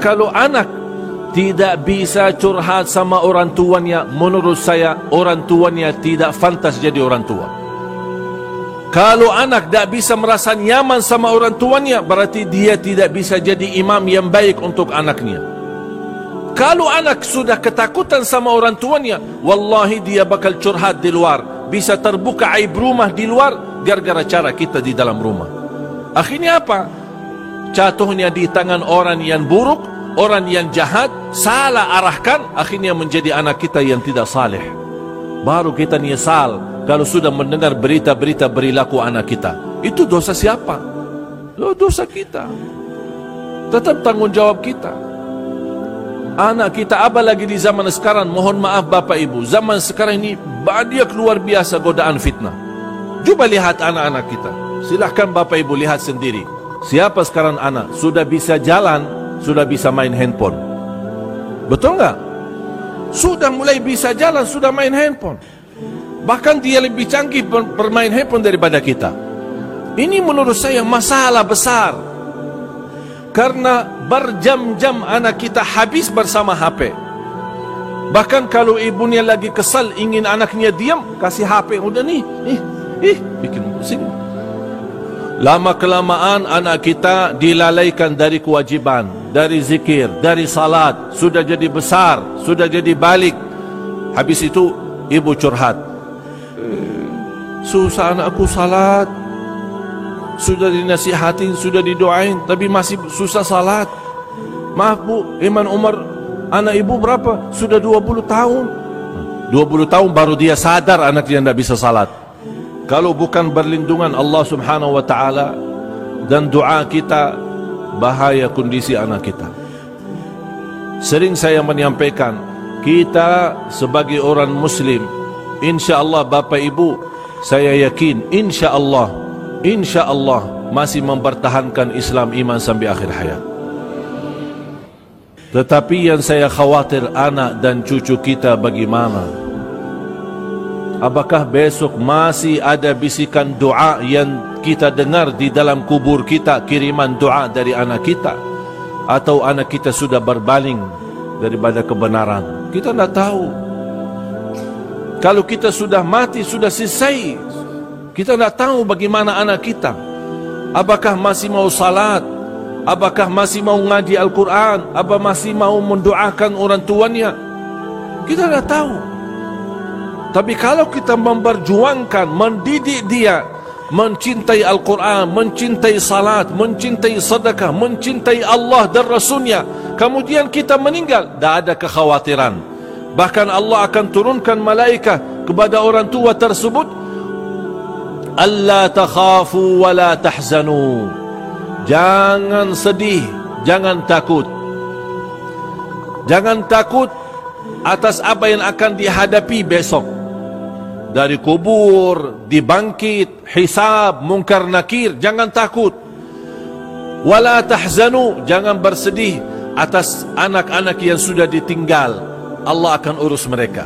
kalau anak tidak bisa curhat sama orang tuanya, menurut saya orang tuanya tidak fantas jadi orang tua. Kalau anak tidak bisa merasa nyaman sama orang tuanya, berarti dia tidak bisa jadi imam yang baik untuk anaknya. Kalau anak sudah ketakutan sama orang tuanya, wallahi dia bakal curhat di luar. Bisa terbuka aib rumah di luar, gara-gara cara kita di dalam rumah. Akhirnya apa? Jatuhnya di tangan orang yang buruk, orang yang jahat, salah arahkan, akhirnya menjadi anak kita yang tidak saleh. Baru kita nyesal kalau sudah mendengar berita-berita perilaku anak kita. Itu dosa siapa? Lo dosa kita. Tetap tanggung jawab kita. Anak kita apa lagi di zaman sekarang? Mohon maaf Bapak Ibu, zaman sekarang ini banyak luar biasa godaan fitnah. Cuba lihat anak-anak kita. Silahkan Bapak Ibu lihat sendiri. Siapa sekarang anak sudah bisa jalan, sudah bisa main handphone? Betul nggak? Sudah mulai bisa jalan, sudah main handphone. Bahkan dia lebih canggih bermain handphone daripada kita. Ini menurut saya masalah besar. Karena berjam-jam anak kita habis bersama HP. Bahkan kalau ibunya lagi kesal ingin anaknya diam, kasih HP. Udah nih, ih, ih, bikin pusing. Lama kelamaan anak kita dilalaikan dari kewajiban, dari zikir, dari salat, sudah jadi besar, sudah jadi balik. Habis itu ibu curhat. Susah anakku salat. Sudah dinasihati, sudah didoain, tapi masih susah salat. Maaf bu, Iman Umar, anak ibu berapa? Sudah 20 tahun. 20 tahun baru dia sadar anak dia tidak bisa salat kalau bukan berlindungan Allah Subhanahu wa taala dan doa kita bahaya kondisi anak kita. Sering saya menyampaikan kita sebagai orang muslim insyaallah Bapak Ibu saya yakin insyaallah insyaallah masih mempertahankan Islam iman sampai akhir hayat. Tetapi yang saya khawatir anak dan cucu kita bagaimana Apakah besok masih ada bisikan doa yang kita dengar di dalam kubur kita kiriman doa dari anak kita? Atau anak kita sudah berbaling daripada kebenaran? Kita tidak tahu. Kalau kita sudah mati sudah selesai kita tidak tahu bagaimana anak kita. Apakah masih mau salat? Apakah masih mau ngaji Al-Quran? Apa masih mau mendoakan orang tuanya? Kita tidak tahu tapi kalau kita memperjuangkan, mendidik dia mencintai Al-Quran, mencintai salat, mencintai sedekah, mencintai Allah dan Rasulnya, kemudian kita meninggal, tidak ada kekhawatiran. Bahkan Allah akan turunkan malaikat kepada orang tua tersebut, Allah takhafu wa la tahzanu. Jangan sedih, jangan takut. Jangan takut atas apa yang akan dihadapi besok dari kubur, dibangkit, hisab, mungkar nakir, jangan takut. Wala tahzanu, jangan bersedih atas anak-anak yang sudah ditinggal. Allah akan urus mereka.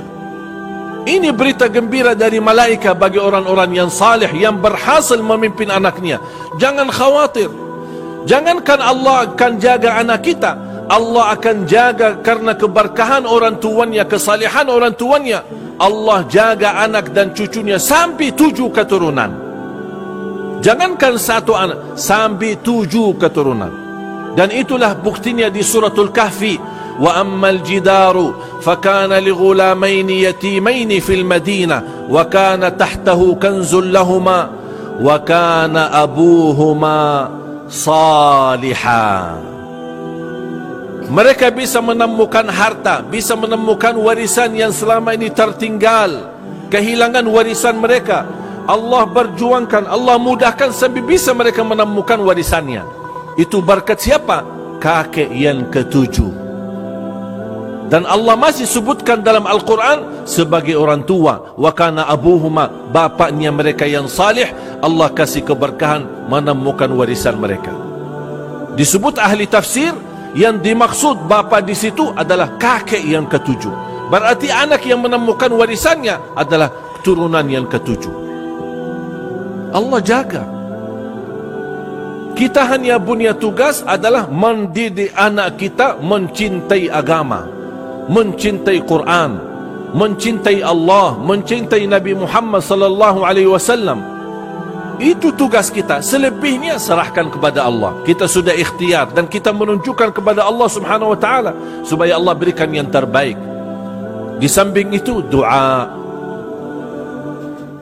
Ini berita gembira dari malaikat bagi orang-orang yang salih yang berhasil memimpin anaknya. Jangan khawatir. Jangankan Allah akan jaga anak kita, Allah akan jaga karena keberkahan orang tuanya, kesalihan orang tuanya. Allah jaga anak dan cucunya sampai tujuh keturunan. Jangankan satu anak, sampai tujuh keturunan. Dan itulah buktinya di suratul kahfi. Wa ammal jidaru fakana li ghulamaini yatimaini fil madinah wa kana tahtahu kanzul lahuma wa kana abuhuma salihah mereka bisa menemukan harta, bisa menemukan warisan yang selama ini tertinggal, kehilangan warisan mereka. Allah berjuangkan, Allah mudahkan sampai bisa mereka menemukan warisannya. Itu berkat siapa? Kakek yang ketujuh. Dan Allah masih sebutkan dalam Al-Quran sebagai orang tua. Wa kana abuhuma, bapaknya mereka yang salih, Allah kasih keberkahan menemukan warisan mereka. Disebut ahli tafsir, yang dimaksud bapa di situ adalah kakek yang ketujuh. Berarti anak yang menemukan warisannya adalah turunan yang ketujuh. Allah jaga. Kita hanya punya tugas adalah mendidik anak kita mencintai agama, mencintai Quran, mencintai Allah, mencintai Nabi Muhammad sallallahu alaihi wasallam. Itu tugas kita. Selebihnya serahkan kepada Allah. Kita sudah ikhtiar dan kita menunjukkan kepada Allah Subhanahu wa taala supaya Allah berikan yang terbaik. Di samping itu doa.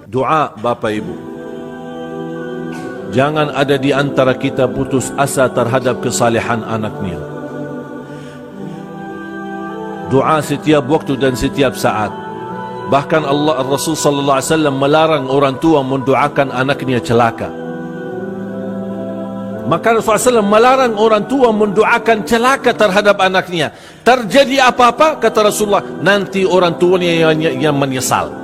Doa Bapak Ibu. Jangan ada di antara kita putus asa terhadap kesalehan anaknya. Doa setiap waktu dan setiap saat. Bahkan Allah Rasul sallallahu alaihi wasallam melarang orang tua mendoakan anaknya celaka. Maka Rasulullah SAW melarang orang tua mendoakan celaka terhadap anaknya. Terjadi apa-apa, kata Rasulullah, nanti orang tuanya yang, yang menyesal.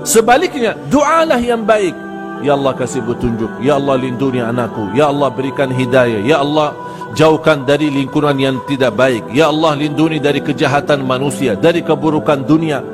Sebaliknya, doalah yang baik. Ya Allah kasih petunjuk. Ya Allah lindungi anakku. Ya Allah berikan hidayah. Ya Allah jauhkan dari lingkungan yang tidak baik. Ya Allah lindungi dari kejahatan manusia Dari keburukan dunia